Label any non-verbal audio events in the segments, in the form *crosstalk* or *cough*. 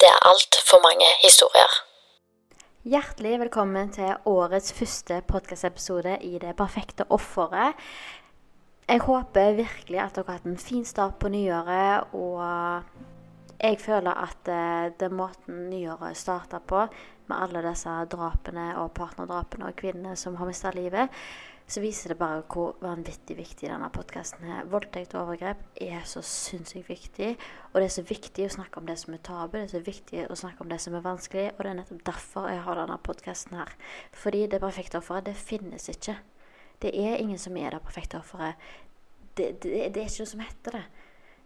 Det er altfor mange historier. Hjertelig velkommen til årets første podkastepisode i Det perfekte offeret. Jeg håper virkelig at dere har hatt en fin start på nyåret. Og jeg føler at eh, den måten nyåret starta på, med alle disse drapene og partnerdrapene og kvinnene som har mista livet, så viser det bare hvor vanvittig viktig denne podkasten er. Voldtekt og overgrep er så sinnssykt viktig. Og det er så viktig å snakke om det som er tabu, det er så viktig å snakke om det som er vanskelig. Og det er nettopp derfor jeg har denne podkasten her. Fordi det perfekte offeret, det finnes ikke. Det er ingen som er det perfekte offeret. Det, det, det er ikke noe som heter det.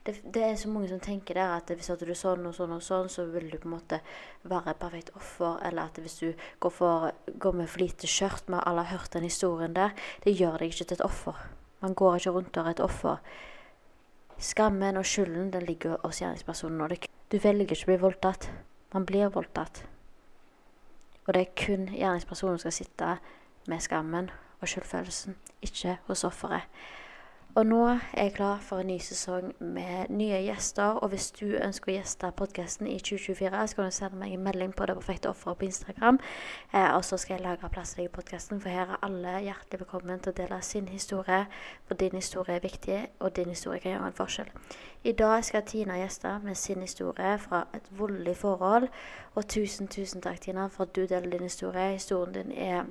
Det. Det er så mange som tenker der at hvis at du er sånn og sånn og sånn, så vil du på en måte være et perfekt offer. Eller at hvis du går, for, går med for lite skjørt Vi har alle hørt den historien der. Det gjør deg ikke til et offer. Man går ikke rundt og er et offer. Skammen og skylden den ligger hos gjerningspersonen. Og det, du velger ikke å bli voldtatt. Man blir voldtatt. Og det er kun gjerningspersonen som skal sitte med skammen og skyldfølelsen, ikke hos offeret. Og nå er jeg klar for en ny sesong med nye gjester. Og hvis du ønsker å gjeste podkasten i 2024, så kan du sende meg en melding på Det perfekte offeret på Instagram. Eh, og så skal jeg lage plass til deg i podkasten, for her er alle hjertelig velkommen til å dele sin historie. For din historie er viktig, og din historie kan gjøre en forskjell. I dag skal Tina gjeste med sin historie fra et voldelig forhold. Og tusen, tusen takk, Tina, for at du deler din historie. Historien din er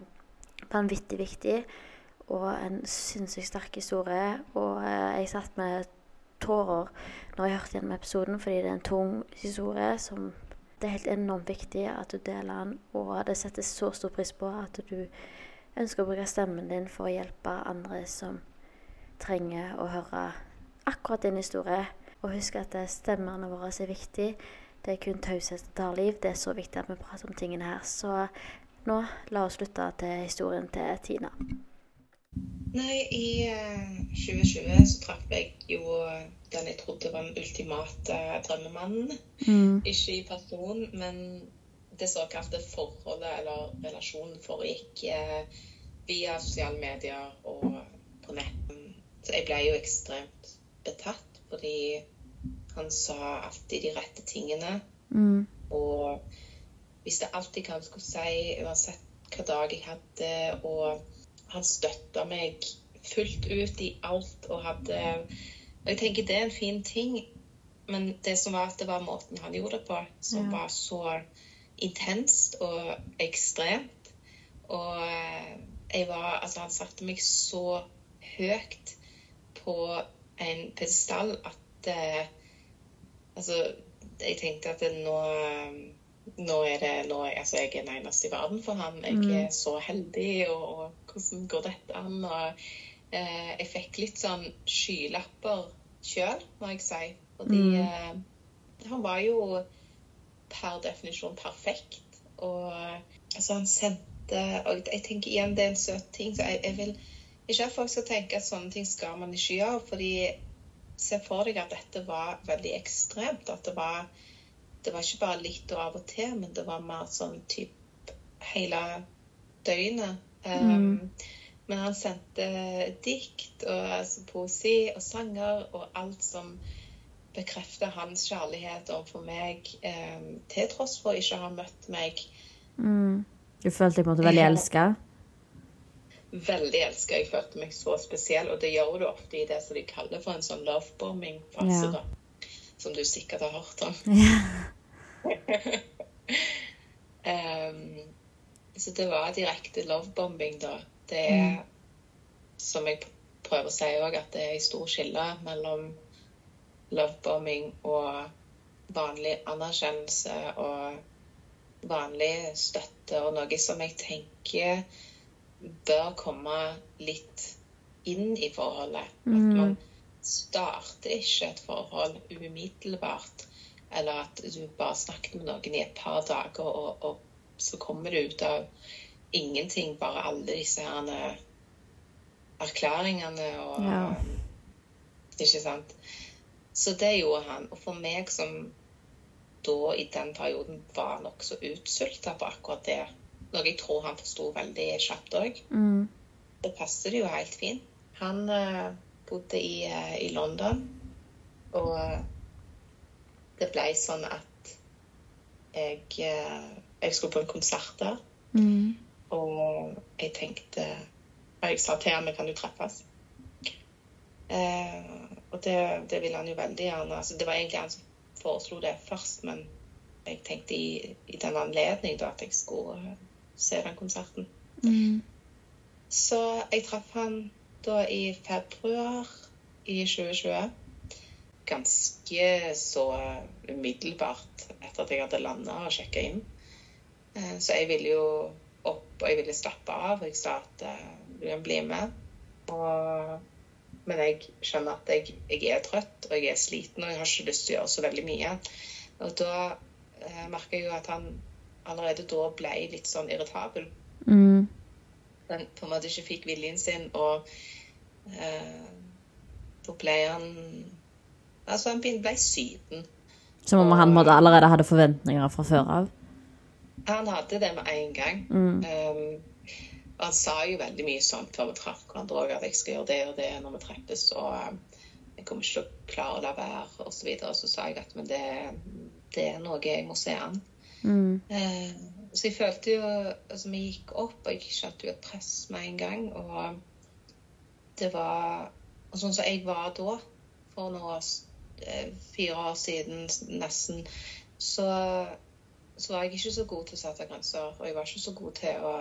vanvittig viktig og en sinnssykt sterk historie. Og eh, jeg satt med tårer når jeg hørte gjennom episoden, fordi det er en tung historie som det er helt enormt viktig at du deler den, og det settes så stor pris på at du ønsker å bruke stemmen din for å hjelpe andre som trenger å høre akkurat din historie. Og husk at eh, stemmene våre er viktig. Det er kun taushet som tar liv. Det er så viktig at vi prater om tingene her. Så nå, la oss slutte til historien til Tina. Nei, i eh, 2020 så traff jeg jo den jeg trodde var den ultimate drømmemannen. Mm. Ikke i person, men det såkalte forholdet eller relasjonen foregikk eh, via sosiale medier og på nett. Så jeg ble jo ekstremt betatt, fordi han sa alltid de rette tingene. Mm. Og visste alltid hva han skulle si, uansett hva dag jeg hadde. og han støtta meg fullt ut i alt og hadde Og jeg tenker det er en fin ting, men det som var at det var måten han gjorde det på, som Ja. var så intenst og ekstremt. Og eh, jeg var Altså, han satte meg så høyt på en pedestall at uh, Altså, jeg tenkte at nå nå er det nå, altså Jeg er den eneste i verden for han. Jeg Mm. er så heldig, og, og hvordan går dette an? Og eh, jeg fikk litt sånn skylapper sjøl, må jeg si. Fordi Mm. eh, han var jo per definisjon perfekt. Og altså, han sendte Og jeg tenker igjen det er en søt ting. Så jeg, jeg vil ikke at folk skal tenke at sånne ting skal man ikke gjøre. fordi se for deg at dette var veldig ekstremt. At det var det var ikke bare litt og av og til, men det var mer sånn typ hele døgnet. Um, Men han sendte dikt og altså, poesi og sanger og alt som bekrefter hans kjærlighet overfor meg, um, til tross for ikke å ha møtt meg. Mm. Du følte deg på en måte veldig Ja. elska? Veldig elska. Jeg følte meg så spesiell, og det gjør du ofte i det som de kaller for en sånn lovebombing-fase, Ja. da. Som du sikkert har hørt om. *laughs* Ehm, så det var direkte lovebombing, da. Det er, som jeg prøver å si òg, at det er en stor skille mellom lovebombing og vanlig anerkjennelse og vanlig støtte, og noe som jeg tenker bør komme litt inn i forholdet. At man starter ikke et forhold umiddelbart. Eller at du bare snakket med noen i et par dager, og, og så kommer det ut av ingenting, bare alle disse her eh, erklæringene og Ja. Ikke sant? Så det gjorde han. Og for meg som da i den perioden var nokså utsulta på akkurat det, noe jeg tror han forsto veldig kjapt òg, Mm. det passer det jo helt fint. Han uh, bodde i, uh, i London, og eh, det ble sånn at jeg, jeg skulle på en konsert der, Mm. og jeg tenkte og Jeg sa til ham kan du treffes. Eh, og det, det ville han jo veldig gjerne. Altså, det var egentlig han som foreslo det først, men jeg tenkte i, i den anledning da, at jeg skulle eh, se den konserten. Mm. Så jeg traff han da i februar i 2020. Ganske så umiddelbart etter at jeg hadde landa og sjekka inn. Eh, Så jeg ville jo opp, og jeg ville slappe av. Og jeg sa at eh, du kan bli med. Og, men jeg skjønner at jeg, jeg er trøtt, og jeg er sliten, og jeg har ikke lyst til å gjøre så veldig mye. Og da eh, merka jeg jo at han allerede da ble litt sånn irritabel Mm. han på en måte ikke fikk viljen sin, og eh, da ble han Altså, han ble syden. Som om han måtte allerede hadde forventninger fra før av. Han hadde det med en gang. Mm. Um, og han sa jo veldig mye sånn før vi traff hverandre òg, at jeg skal gjøre det og det når vi treffes, og um, jeg kommer ikke til å klare å la være, og så videre. Så sa jeg at men det, det er noe jeg må se an. Mm. Uh, så jeg følte jo Altså, vi gikk opp, og jeg kjente jo et press med en gang. Og det var og Sånn som jeg var da, for noen år, eh, fire år siden nesten, så, så var jeg ikke så god til å sette grenser. Og jeg var ikke så god til å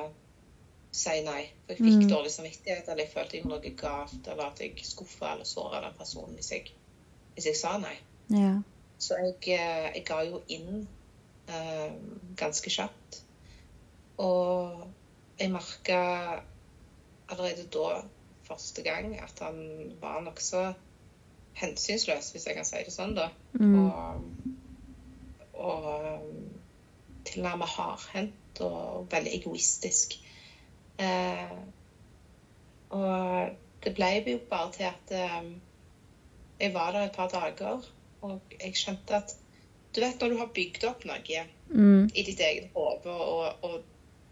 si nei. For jeg fikk Mm. dårlig samvittighet, eller jeg følte jeg gjorde noe galt, eller at jeg skuffa eller såra den personen hvis jeg, hvis jeg sa nei. Ja. Så jeg, eh, jeg ga jo inn eh, ganske kjapt. Og jeg merka allerede da, første gang, at han var nokså hensynsløs, hvis jeg kan si det sånn, da. Mm. Og, og tilnærmet hardhendt og veldig egoistisk. Eh, og det ble jo bare til at eh, jeg var der et par dager, og jeg skjønte at Du vet når du har bygd opp noe Mm. i ditt eget hode, og, og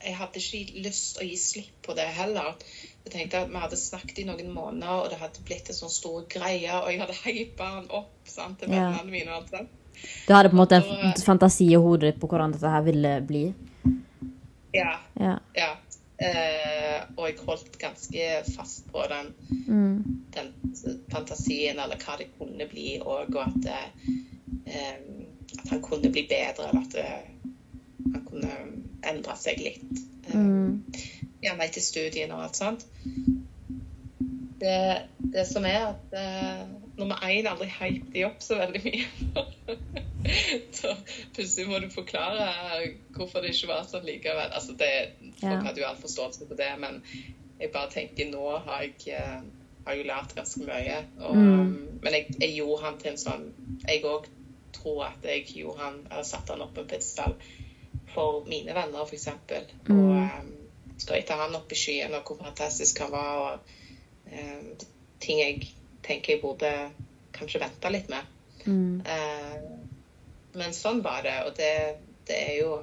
jeg hadde ikke lyst å gi slipp på det heller. Jeg tenkte at Vi hadde snakket i noen måneder, og det hadde blitt en sånn stor greie. Og jeg hadde *laughs* hypa han opp sant, til vennene mine. og alt sånt. Du hadde på en måte en fantasi i hodet ditt på hvordan dette her ville bli. Ja, Ja. ja. Uh, og jeg holdt ganske fast på den, Mm. den fantasien, eller hva det kunne bli, og, og at, eh, at han kunne bli bedre, eller at eh, han kunne endre seg litt. Eh, Mm. gjerne til studiene og alt sånt. Det, det som er at eh, nummer én aldri hype de opp så veldig mye. *laughs* så plutselig må du forklare hvorfor det ikke var sånn likevel. Altså det, folk hadde jo all forståelse for det, men jeg bare tenker nå har jeg, eh, har jo lært ganske mye. Og, Mm. Men jeg, jeg gjorde han til en sånn Jeg òg tror at jeg gjorde han, eller satte han opp en pidestall for mine venner, f.eks. Og Mm. um, skrøt han opp i skyen og hvor fantastisk han var. og um, ting jeg tenker jeg burde kanskje vente litt med. Mm. Eh, men sånn var det, og det, det er jo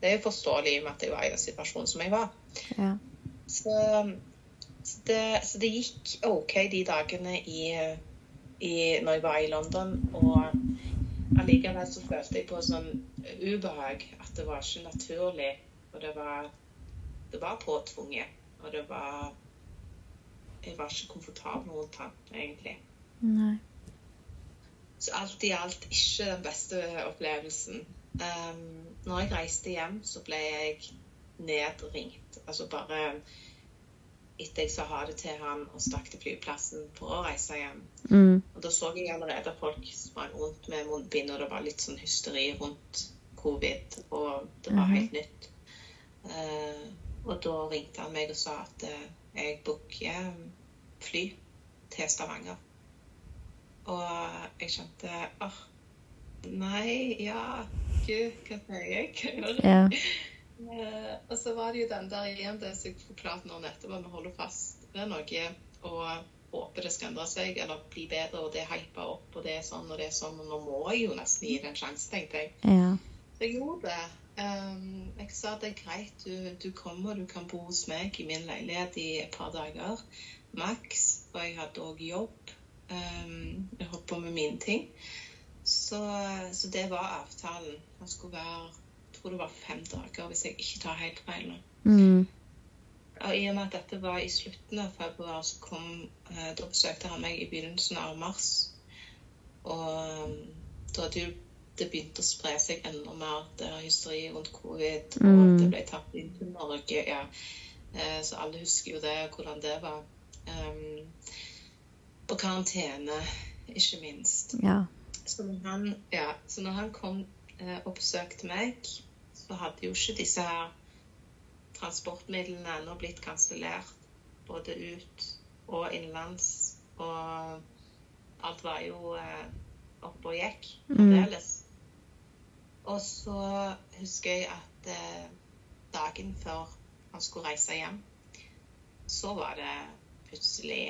det er forståelig i og med at jeg var i den situasjonen som jeg var. Ja. Så, så, det, så det gikk OK de dagene i, i, når jeg var i London. Og allikevel så følte jeg på sånn ubehag. At det var ikke naturlig. Og det var, det var påtvunget. Og det var Jeg var ikke komfortabel rundt han, egentlig. Nei. Så alt i alt ikke den beste opplevelsen. Um, når jeg reiste hjem, så ble jeg nedringt. Altså bare etter jeg sa ha det til han og stakk til flyplassen for å reise hjem. Mm. Og da så jeg allerede folk sprang rundt med munnbind, og det var litt sånn hysteri rundt covid, og det var Mhm. helt nytt. Uh, og da ringte han meg og sa at uh, jeg booker fly til Stavanger. Og jeg kjente åh, nei, ja, gud, hva sier jeg? Ja. Eh, og så var det jo den der igjen, det som jeg forklarte nå nettopp, at vi holder fast ved noe og håper det skal endre seg eller bli bedre, og det er hypa opp, og det er sånn og det er sånn, og nå må jeg jo nesten gi det en sjanse, tenkte jeg. Ja. Så jeg gjorde det. Um, jeg sa det er greit, du, du kommer, du kan bo hos meg i min leilighet i et par dager, maks. Og jeg hadde òg jobb. Um, jeg holdt på med mine ting. Så, så det var avtalen. Han skulle være jeg tror det var fem dager, hvis jeg ikke tar helt feil nå. Mm. Og I og med at dette var i slutten av februar, så kom, eh, da besøkte han meg i begynnelsen av mars. Og um, da hadde jo det begynt å spre seg enda mer, det hysteriet rundt covid, og Mm. at det ble tatt inn til Norge. ja. Eh, så alle husker jo det, hvordan det var. Um, og karantene, ikke minst. Ja. Så når han, ja, så når han kom eh, og besøkte meg, så hadde jo ikke disse her transportmidlene ennå blitt kansellert. Både ut og innenlands. Og alt var jo eh, oppe og gikk Mm. Og så husker jeg at eh, dagen før han skulle reise hjem, så var det plutselig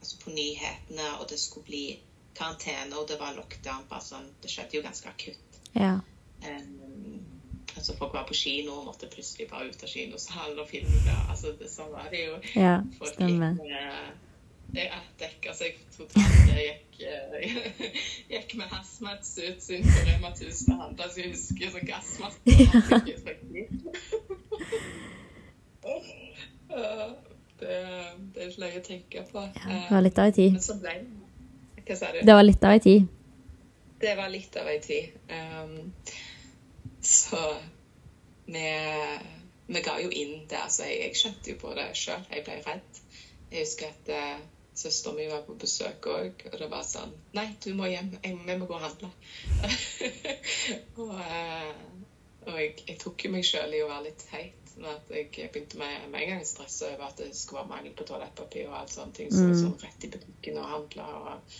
altså på nyhetene, og det skulle bli karantene, og det var lockdown. bare sånn, Det skjedde jo ganske akutt. Ja. Um, altså Folk var på kino og måtte plutselig bare ut av kinosalen og filme. altså det, Sånn var det jo. Ja, Folk stemmer. gikk uh, jeg dekka seg totalt. Jeg gikk, uh, *laughs* gikk med hazmat-suits inn på Rema 1000 og handla, så jeg husker sånn gassmaske. Ja, *laughs* det, det er ikke løye å tenke på. Det var litt av ei tid. Hva sa du? Det var litt av ei tid. Det var litt av ei tid. Um, så vi, vi ga jo inn det. Altså, jeg, jeg kjente jo på det sjøl. Jeg ble redd. Jeg husker at uh, søsteren min var på besøk òg, og det var sånn Nei, du må hjem. Jeg, vi må gå og handle. *laughs* og uh, og jeg, jeg tok jo meg sjøl i å være litt teit. Men at jeg begynte med, med en gang å stresse over at det skulle være mangel på toalettpapir og alt sånne ting. Så Mm. jeg sånn rett i butikken og handla. Og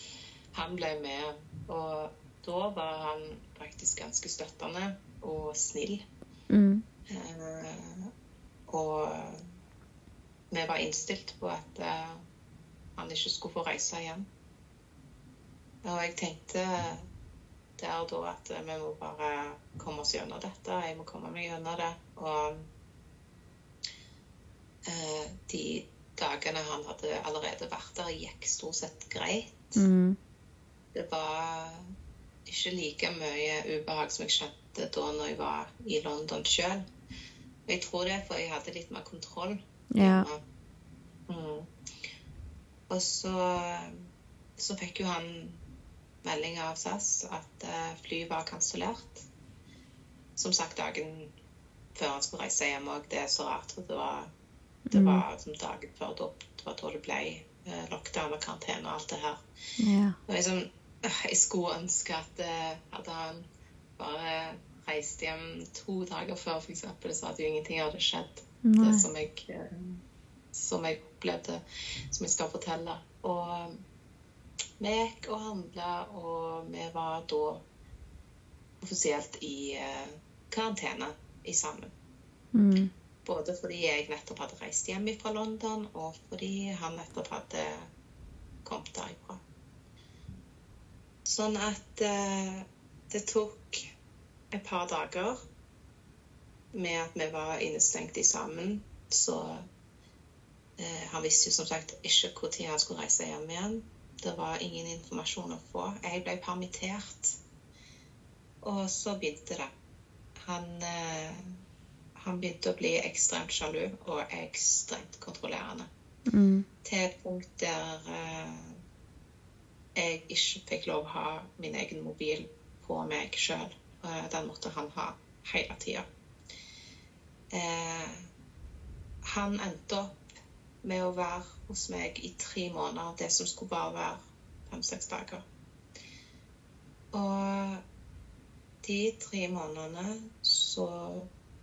han ble med. Og da var han faktisk ganske støttende og snill. Mm. Eh, og vi var innstilt på at eh, han ikke skulle få reise igjen. Og jeg tenkte der og da at vi må bare komme oss gjennom dette. Jeg må komme meg gjennom det. Og de dagene han hadde allerede vært der, gikk stort sett greit. Mm. Det var ikke like mye ubehag som jeg skjønte da når jeg var i London sjøl. Jeg tror det for jeg hadde litt mer kontroll. Ja. Mm. Og så, så fikk jo han melding av SAS at eh, flyet var kansellert. Som sagt dagen før han skulle reise hjem òg. Det er så rart. for Det var, det Mm. var som dagen før da, det var da det ble eh, lockdown og karantene og alt det her. Ja. Og øh, jeg skulle ønske at at han bare reiste hjem to dager før, f.eks., så hadde jo ingenting hadde skjedd. Nei. Det som jeg, eh, som jeg opplevde, som jeg skal fortelle. Og vi gikk og handla, og vi var da offisielt i eh, karantene i sammen. Mm. Både fordi jeg nettopp hadde reist hjem fra London, og fordi han nettopp hadde kommet derifra. Sånn at eh, det tok et par dager med at vi var innestengt i sammen. Så eh, han visste jo som sagt ikke når han skulle reise hjem igjen. Det var ingen informasjon å få. Jeg ble permittert. Og så begynte det. Han, eh, han begynte å bli ekstremt sjalu og ekstremt kontrollerende. Mm. Til et punkt der eh, jeg ikke fikk lov å ha min egen mobil på meg sjøl. Den måtte han ha hele tida. Eh, han endte opp med å være hos meg i tre måneder, det som skulle bare være fem-seks dager. Og de tre månedene så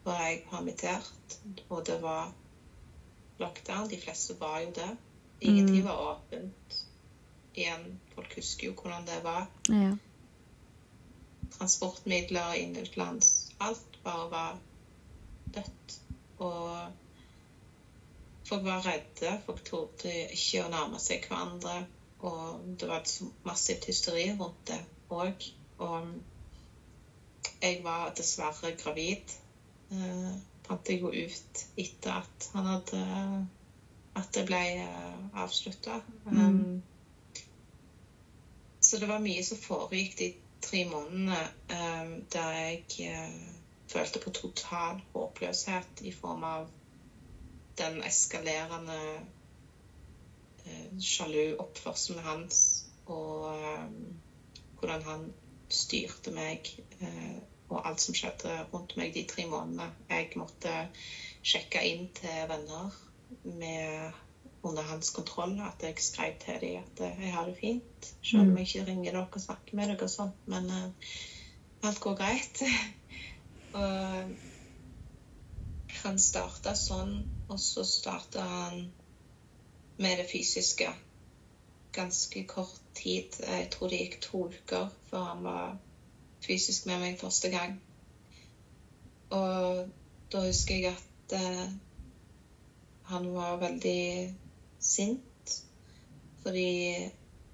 var jeg permittert, og det var lockdown. De fleste var jo det. Ingenting Mm. var åpent. Igjen, folk husker jo hvordan det var. Ja. Transportmidler inn utenlands. Alt bare var dødt. Og folk var redde. Folk torde ikke å nærme seg hverandre. Og det var et massivt hysteri rundt det òg. Og jeg var dessverre gravid. Eh, fant jeg jo ut etter at han hadde At det ble uh, avslutta. Mm. så det var mye som foregikk de tre månedene eh, der jeg eh, følte på total håpløshet i form av den eskalerende eh, sjalu oppførselen hans og eh, hvordan han styrte meg eh, og alt som skjedde rundt meg de tre månedene. Jeg måtte sjekke inn til venner med under hans kontroll at jeg skrev til dem at jeg har det fint, selv om jeg ikke ringer dere og snakker med dere og sånt, men uh, alt går greit. *laughs* og han starta sånn, og så starta han med det fysiske ganske kort tid. Jeg tror det gikk to uker før han var fysisk med meg første gang. Og da husker jeg at eh, han var veldig sint fordi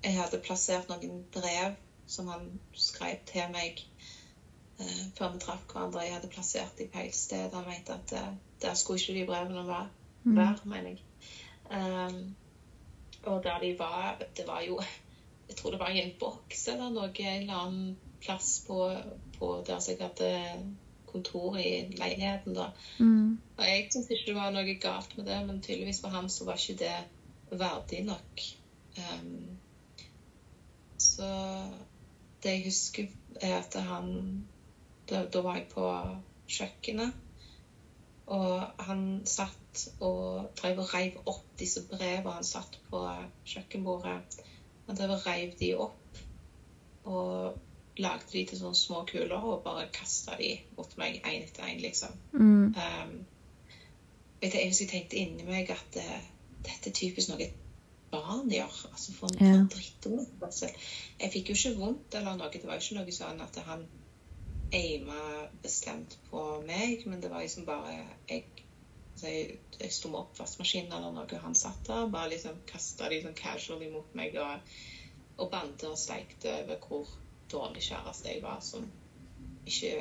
jeg hadde plassert noen brev som han skrev til meg eh, før vi traff hverandre. Jeg hadde plassert dem på feil sted. Han mente at eh, der skulle ikke de brevene være, Mm. mener jeg. Um, og der de var Det var jo *laughs* Jeg tror det var i en boks eller noe en eller annen plass på, på der som jeg hadde kontor i leiligheten. da. Mm. Og jeg syntes ikke det var noe galt med det, men tydeligvis for ham så var ikke det verdig nok. Um, så det jeg husker, er at han Da, da var jeg på kjøkkenet, og han satt og drev og reiv opp disse brevene han satt på kjøkkenbordet. Han drev og reiv de opp og lagde de til sånne små kuler og bare kasta de mot meg én etter én, liksom. Mm. Um, vet du, jeg tenkte inni meg at uh, dette er typisk noe et barn gjør. Altså for en Ja. ja. drittungoppførsel. Jeg fikk jo ikke vondt eller noe. Det var jo ikke noe sånn at han aima bestemt på meg, men det var liksom bare Jeg, så jeg, jeg sto med oppvaskmaskinen eller noe, han satt der, bare liksom kasta de sånn casually mot meg og, og bandet og steikte over hvor dårlig kjæreste jeg var, som ikke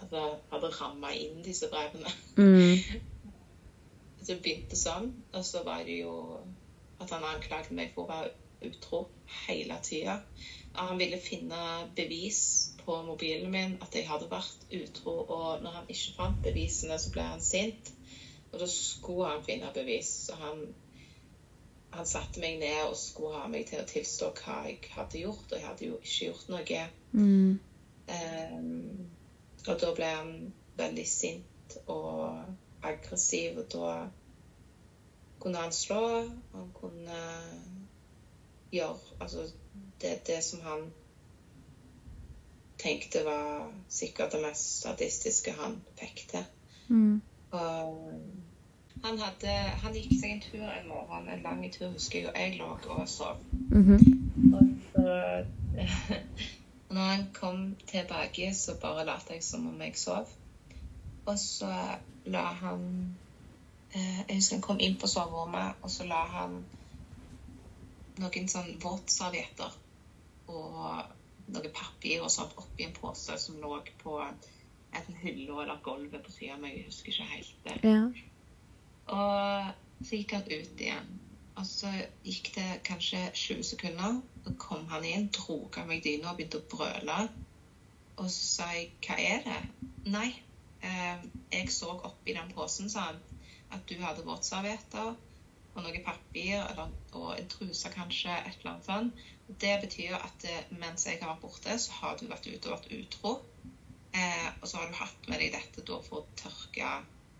altså, hadde ramma inn disse brevene. Mm. *laughs* Det begynte sånn, og så var det jo at han anklaget meg for å være utro hele tida. Han ville finne bevis på mobilen min at jeg hadde vært utro, og når han ikke fant bevisene, så ble han sint. Og da skulle han finne bevis. Så han, han satte meg ned og skulle ha meg til å tilstå hva jeg hadde gjort, og jeg hadde jo ikke gjort noe. Mm. Um, og da ble han veldig sint og aggressiv, og da kunne han slå. Han kunne gjøre Altså det, det som han tenkte var sikkert det mest statistiske han fikk til. Mm. Og han, hadde, han gikk seg en tur en morgen, en lang tur, husker jeg, og jeg lå og sov. Mhm. Og så *laughs* når han kom tilbake, så bare lot jeg som om jeg sov. Og så la han eh, Jeg husker han kom inn på soverommet, og så la han noen sånn våtservietter og noe papir og sånt oppi en pose som lå på enten hylla eller gulvet på siden av meg. Jeg husker ikke helt det. Ja. Og så gikk han ut igjen. Og så gikk det kanskje 20 sekunder. Så kom han inn, dro av meg dyna og begynte å brøle. Og så sa jeg 'hva er det?' Nei, eh, jeg så oppi den posen, sa han, at du hadde våtservietter og noe papir eller, og en truse kanskje, et eller annet sånt. Det betyr at eh, mens jeg har vært borte, så har du vært ute og vært utro. Eh, og så har du hatt med deg dette da for å tørke,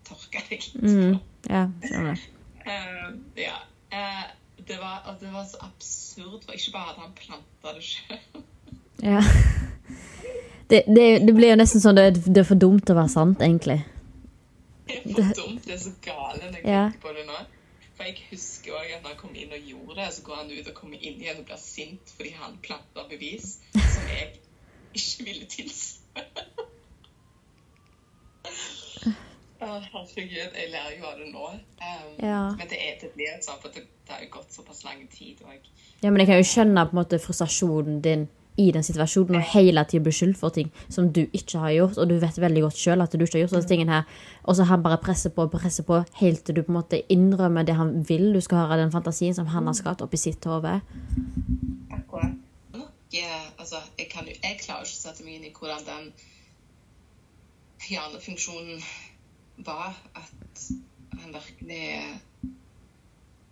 tørke deg litt. Mm. Ja, skjønner. uh, ja. Uh, det, var, altså, det var så absurd, for ikke bare hadde han planta det sjøl. Ja. Det, det, det blir jo nesten sånn det, det er for dumt å være sant, egentlig. Det er for dumt, det er så gale når jeg Ja. tenker på det nå. For jeg husker også at når han kom inn og gjorde det, så går han ut og kommer inn igjen og blir sint fordi han planta bevis som jeg ikke ville tilstå. *laughs* Herregud, jeg lærer jo av det nå. Um, Ja. Men det, er, det blir sånn, for det, det har jo gått såpass lang tid. òg. Ja, men jeg kan jo skjønne på en måte frustrasjonen din i den situasjonen og hele tiden bli skyldt for ting som du ikke har gjort, og du vet veldig godt sjøl at du ikke har gjort disse tingene her, og så han bare presser på og presser på helt til du på en måte innrømmer det han vil du skal høre, den fantasien som han har skapt oppi sitt hode. Yeah, Altså, jeg, jeg klarer ikke å sette meg inn i hvordan den hjernefunksjonen var. At han virkelig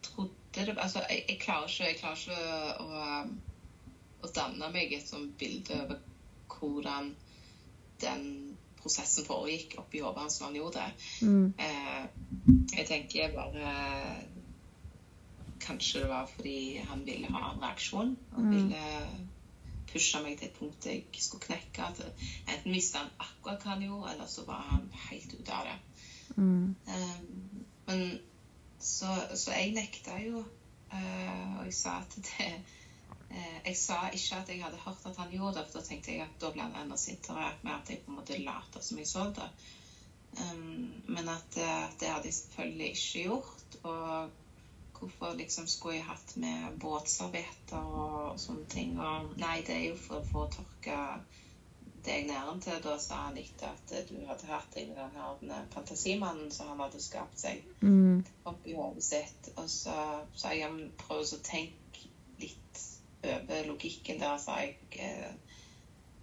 trodde det Altså, jeg, jeg klarer ikke, jeg klarer ikke å, å danne meg et sånt bilde over hvordan den prosessen foregikk oppi hodet hans når han gjorde det. Mm. Eh, jeg tenker bare Kanskje det var fordi han ville ha en reaksjon. Han Mm. ville pushe meg til et punkt jeg skulle knekke. Enten visste han akkurat hva han gjorde, eller så var han helt ute av det. Mm. Eh, men så, så jeg nekta jo, eh, og jeg sa at det eh, Jeg sa ikke at jeg hadde hørt at han gjorde det, for da tenkte jeg at da ble han enda sintere med at jeg på en måte lot som jeg så det. Um, men at eh, det hadde jeg selvfølgelig ikke gjort. Og hvorfor liksom skulle jeg hatt med båtservietter og sånne ting? Og nei, det er jo for å få tørka deg næren til. Da sa han etter at du hadde hatt deg med den her fantasimannen som han hadde skapt seg Mm. oppi hodet sitt. Og så sa jeg prøv å tenke litt over logikken der, sa jeg. eh,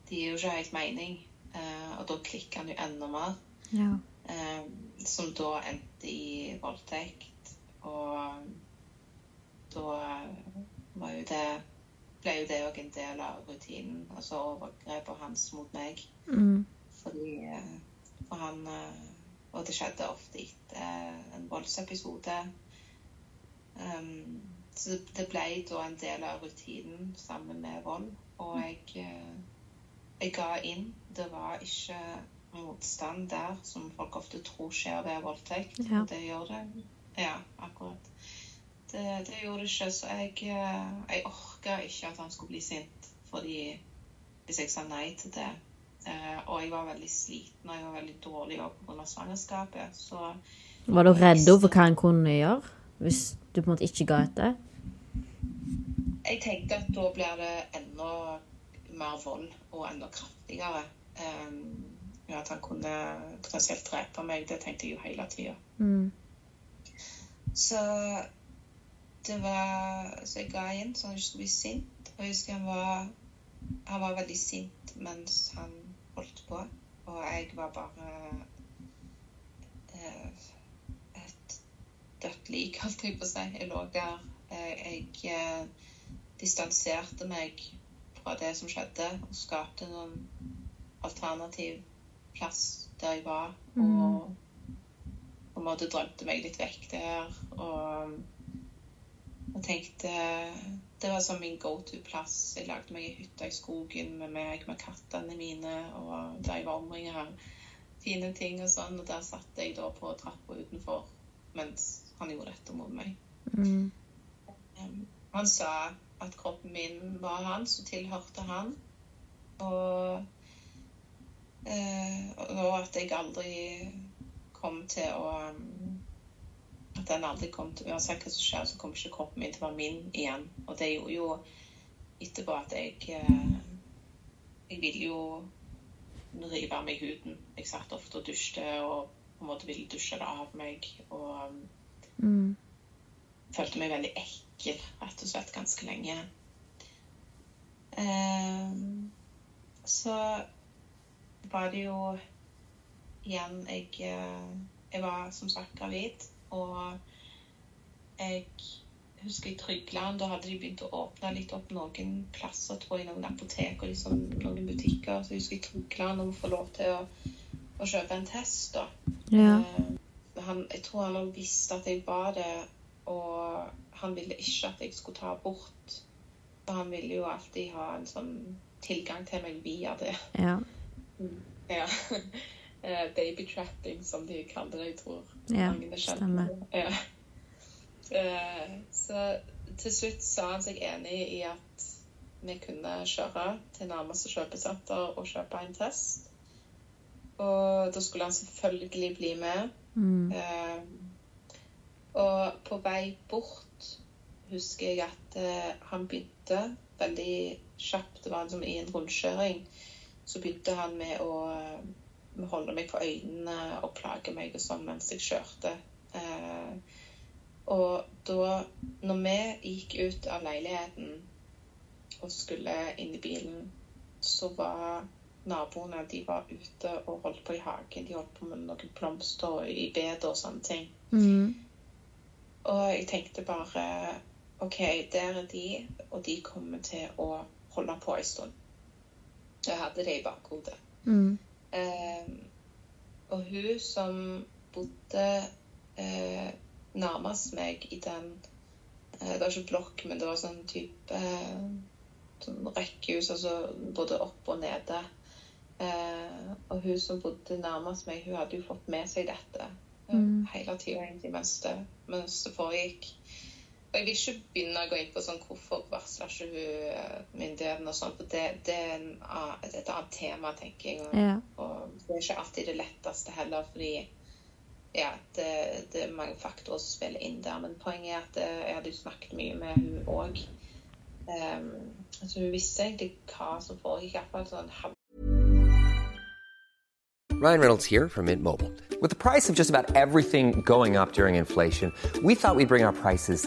Det gir jo ikke helt mening. Eh, og da klikker han jo enda mer. Ja. Eh, som da endte i voldtekt. Og da var jo det ble jo det òg en del av rutinen. Altså overgrepet hans mot meg. Mm. Fordi eh, For han eh, Og det skjedde ofte etter en voldsepisode. Um, så det ble da en del av rutinen sammen med vold. Og jeg, eh, jeg ga inn. Det var ikke motstand der, som folk ofte tror skjer ved voldtekt. Ja. Det gjør det. Ja, akkurat. Det, det gjorde det ikke, så jeg, eh, jeg orka ikke at han skulle bli sint. Fordi hvis jeg sa nei til det eh, Og jeg var veldig sliten og jeg var veldig dårlig pga. svangerskapet. Så Var du redd for hva han kunne gjøre hvis du på en måte ikke ga etter? jeg tenkte at da blir det enda mer vold og enda kraftigere. Um, ja, at han kunne potensielt drepe meg, det tenkte jeg jo hele tida. Mm. Så det var Så jeg ga inn så han ikke skulle bli sint. Og jeg husker han var Han var veldig sint mens han holdt på. Og jeg var bare eh, et dødt lik, *laughs* holdt jeg på å si. Jeg lå der. Eh, jeg eh, distanserte meg fra det som skjedde, og skapte noen alternativ plass der jeg var. Og på en måte drømte meg litt vekk der. Og, og tenkte det var som min go to-plass. Jeg lagde meg ei hytte i skogen med meg med kattene mine, og der jeg var omringet av fine ting og sånn. Og der satt jeg da på trappa utenfor mens han gjorde dette mot meg. Mm. Um, han sa at kroppen min var hans og tilhørte han. Og, og at jeg aldri kom til å um, At den aldri kom til Uansett hva som skjer, så kommer ikke kroppen min til å være min igjen. Og det gjorde jo etterpå at jeg eh, Jeg ville jo rive av meg huden. Jeg satt ofte og dusjte og på en måte ville dusje det av meg. Og Mm. følte meg veldig ekkel, rett og slett, ganske lenge. Um, så var det jo igjen Jeg, eh, jeg var som sagt gravid, og jeg husker i Trygland, da hadde de begynt å åpne litt opp noen plasser, tror jeg, noen apotek og liksom noen butikker. Så jeg husker i Trygland om å få lov til å, å kjøpe en test, da. Ja. Uh, han, jeg tror han visste at jeg var det, og han ville ikke at jeg skulle ta abort. For han ville jo alltid ha en sånn tilgang til meg via det. Ja. Ja. *laughs* Eh, Babytrapping, som de kaller det, jeg tror. Ja, mange er stemmer. Ja. Eh, Så til slutt sa han seg enig i at vi kunne kjøre til nærmeste kjøpesenter og kjøpe en test. Og da skulle han selvfølgelig bli med. Mm. Eh, og på vei bort husker jeg at eh, han begynte veldig kjapt. Det var som i en rundkjøring. Så begynte han med å eh, holde meg på øynene og plage meg og sånn mens jeg kjørte. Eh, og da, når vi gikk ut av leiligheten og skulle inn i bilen, så var naboene de var ute og holdt på i hagen. De holdt på med noen blomster i bedet og sånne ting. Mm. Og jeg tenkte bare OK, der er de, og de kommer til å holde på en stund. Jeg hadde det i bakhodet. Mm. Eh, og hun som bodde eh, nærmest meg i den eh, Det var ikke blokk, men det var sånn type eh, sånn rekkehus, altså både opp og nede. Eh, og hun som bodde nærmest meg, hun hadde jo fått med seg dette eh, Mm. hele tida mens det, mens det foregikk. Og jeg vil ikke begynne å gå inn på sånn hvorfor varsla ikke hun eh, myndighetene og sånn, for det, det er en, a- et annet tema, tenker jeg. Og, Ja. og det er ikke alltid det letteste heller, fordi ja, det, det er mange faktorer som spiller inn der. Men poenget er at eh, jeg hadde jo snakket mye med hun òg. Um, altså hun visste egentlig hva som foregikk, iallfall sånn Ryan Reynolds here from Mint Mobile. With the price of just about everything going up during inflation, we thought we'd bring our prices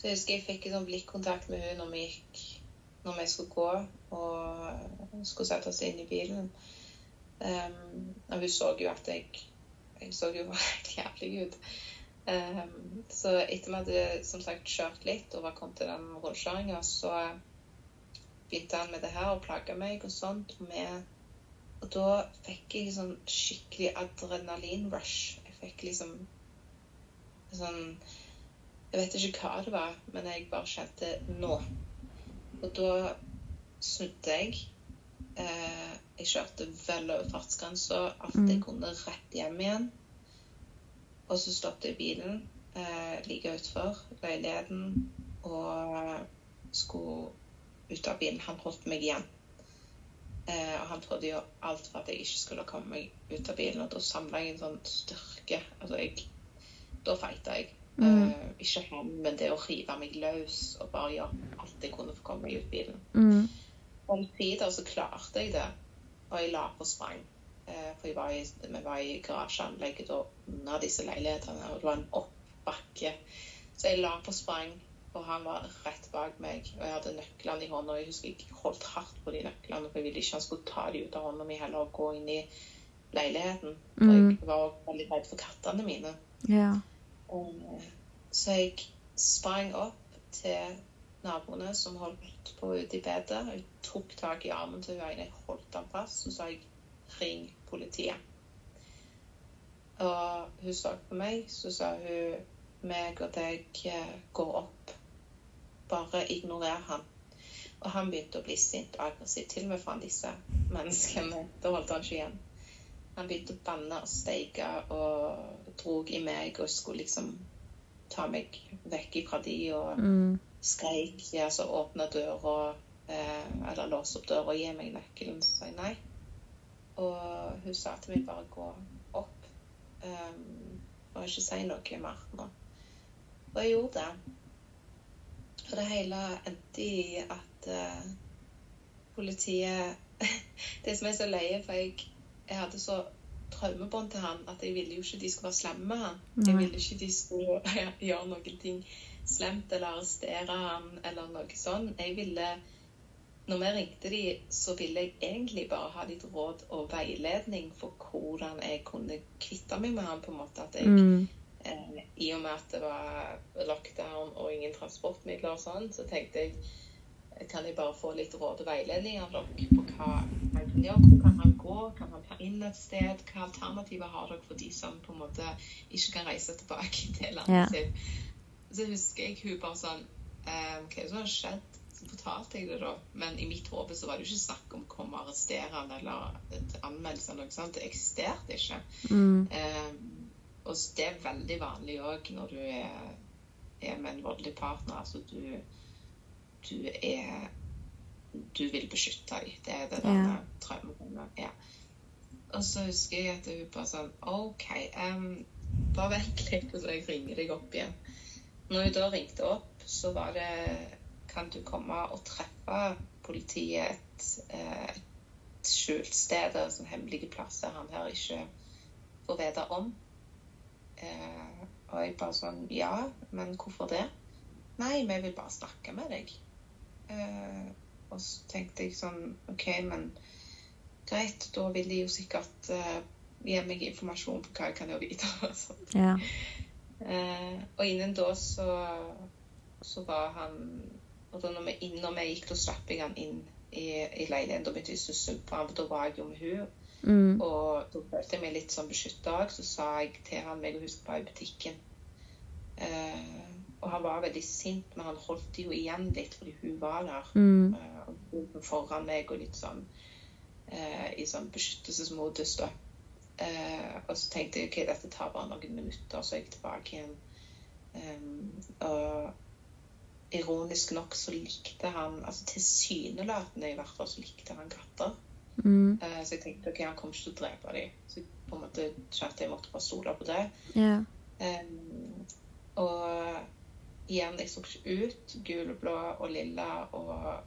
Så jeg husker jeg fikk en sånn blikkontakt med hun når vi gikk når vi skulle gå og skulle sette oss inn i bilen. Um, og hun så jo at jeg Jeg så jo *laughs* helt jævlig ut. Um, så etter at vi hadde som sagt kjørt litt og var kommet til den rundkjøringa, så begynte han med det her og plaga meg og sånt. Og, med, og da fikk jeg sånn skikkelig adrenalinrush. Jeg fikk liksom sånn Jeg vet ikke hva det var, men jeg bare kjente nå. Og da snudde jeg. Eh, jeg kjørte vel over fartsgrensa, at jeg Mm. kunne rett hjem igjen. Og så stoppet jeg bilen eh, like utenfor leiligheten og skulle ut av bilen. Han holdt meg igjen. Eh, og han trodde jo alt for at jeg ikke skulle komme meg ut av bilen. Og da samla jeg en sånn styrke. Altså, jeg Da fighta jeg. Mm. Eh, ikke han, men det å rive meg løs og bare gjøre alt jeg kunne for å komme meg ut bilen. Mm. Omsider så klarte jeg det, og jeg la på sprang. Eh, for jeg var i, vi var i garasjeanlegget under disse leilighetene, og det var en oppbakke. Så jeg la på sprang, og han var rett bak meg. Og jeg hadde nøklene i hånda, og jeg husker jeg holdt hardt på de nøklene, for jeg ville ikke han skulle ta de ut av hånda mi heller og gå inn i leiligheten. For Mm. jeg var veldig redd for kattene mine. Ja. Så jeg sprang opp til naboene som holdt på ute i bedet. Jeg tok tak i armen til hun jeg holdt ham fast, så sa jeg 'ring politiet'. Og hun så på meg, så sa hun 'meg og deg eh, går opp'. Bare ignorer han. Og han begynte å bli sint og aggressiv, til og med foran disse menneskene. Da holdt han ikke igjen. Han begynte å banne og steike og drog i meg og skulle liksom ta meg vekk fra de og Mm. skreik. Ja, så åpna døra, eh, eller låse opp døra og gi meg nøkkelen. Så sa jeg nei. Og hun sa til meg bare gå opp um, og ikke si noe mer nå. Og jeg gjorde det. Og det hele endte i at uh, politiet *laughs* Det som er så løye, for jeg, jeg hadde så traumebånd til han at jeg ville jo ikke de skulle være slemme med han. Jeg ville ikke de skulle *laughs* gjøre noen ting slemt eller arrestere han eller noe sånt. Jeg ville når vi ringte de, så ville jeg egentlig bare ha litt råd og veiledning for hvordan jeg kunne kvitte meg med han på en måte. At jeg, Mm. eh, I og med at det var lockdown og ingen transportmidler og sånn, så tenkte jeg kan jeg bare få litt råd og veiledning av dere på hva han kan gjøre? Hvor kan han gå? Kan han ta inn et sted? Hva alternativer har dere for de som på en måte ikke kan reise tilbake til landet Ja. sitt? Så husker jeg hun bare sånn um, Hva er det som har skjedd? Så fortalte jeg det da. Men i mitt hode så var det jo ikke snakk om å komme og arrestere han eller anmeldelse eller noe sånt. Det eksisterte ikke. Mm. Um, og det er veldig vanlig òg når du er, er med en voldelig partner. Altså du, du er Du vil beskytte deg. Det er det Ja. denne er. Ja. Og så husker jeg at hun bare sånn OK, um, bare vent litt, så jeg ringer deg opp igjen. Når hun da ringte opp, så var det Kan du komme og treffe politiet et, et skjult sted, eller sånn hemmelige plasser han her ikke får vite om? Uh, og jeg bare sånn Ja, men hvorfor det? Nei, vi vil bare snakke med deg. Eh, og så tenkte jeg sånn OK, men greit, da vil de jo sikkert eh, gi meg informasjon på hva jeg kan gjøre videre. *laughs* Så. Ja. Eh, og innen da så, så var han Og da når vi, når vi gikk, da slapp jeg han inn i, i leiligheten. Da begynte jeg å susse på ham, for da var jeg jo med hun. Mm. Og da følte jeg meg litt sånn beskytta òg. Så sa jeg til han meg og husk på i butikken. Eh, og han var veldig sint, men han holdt det jo igjen litt fordi hun var der. Mm. Uh, foran meg og litt sånn uh, i sånn beskyttelsesmodus, da. Uh, og så tenkte jeg ok, dette tar bare noen minutter, så er jeg tilbake igjen. Um, og ironisk nok så likte han altså Tilsynelatende i hvert fall så likte han katter. Mm. Uh, så jeg tenkte ok, han kommer ikke til å drepe dem. Så jeg på en måte kjente jeg måtte bare stole på det. Yeah. Um, og igjen, jeg så ikke ut. Gul og blå og lilla og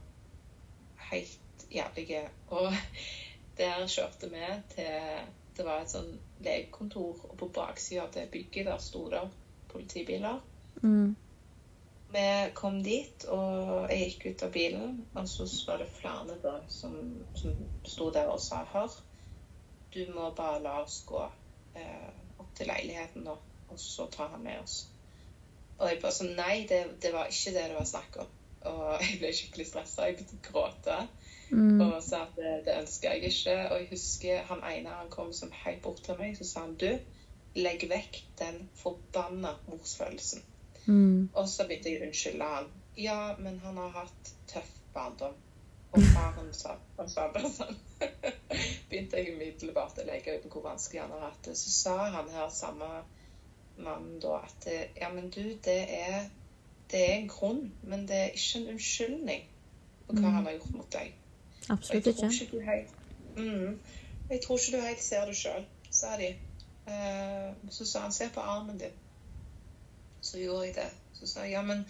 helt jævlige. Og *laughs* der kjørte vi til Det var et sånn legekontor, og på baksida av det bygget der sto det politibiler. Mm. Vi kom dit, og jeg gikk ut av bilen, og så var det flere da som, som sto der og sa Hør, du må bare la oss gå eh, opp til leiligheten nå, og så tar han med oss. Og jeg bare sånn Nei, det, det var ikke det det var snakk om. Og *laughs* jeg ble skikkelig stressa. Jeg begynte å gråte Mm. og sa at det, det ønsker jeg ikke. Og jeg husker han ene han kom som helt bort til meg, så sa han du, legg vekk den forbanna morsfølelsen. Mm. Og så begynte jeg å unnskylde han. Ja, men han har hatt tøff barndom. Og faren sa, han sa bare sånn. *laughs* Begynte jeg umiddelbart å legge ut hvor vanskelig han har hatt det. Så sa han her samme mannen da at ja, men du, det er, det er en grunn, men det er ikke en unnskyldning. på hva Mm. han har gjort mot deg. Absolutt ikke. ikke du helt mm, Jeg tror ikke du helt ser det sjøl, sa de. Eh, så sa han se på armen din. Så gjorde jeg det. Så sa jeg ja, men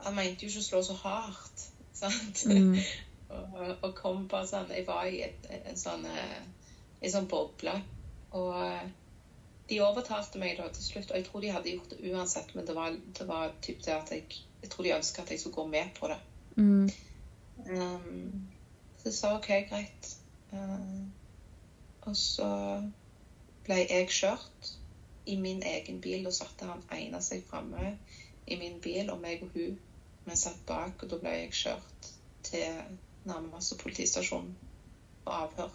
han mente jo ikke å slå så hardt. *laughs* Sant? Mm. *laughs* og, og kom bare sånn Jeg var i et, en sånn eh, en sånn boble. Og eh, de overtalte meg da til slutt, og jeg tror de hadde gjort det uansett, men det var, det var typ det at jeg Jeg tror de ønska at jeg skulle gå med på det. Mm. Um, så jeg sa OK, greit. Uh, og så ble jeg kjørt i min egen bil. Da satte han ene seg framme i min bil, og meg og hun vi satt bak. Og da ble jeg kjørt til nærmeste politistasjon på avhør.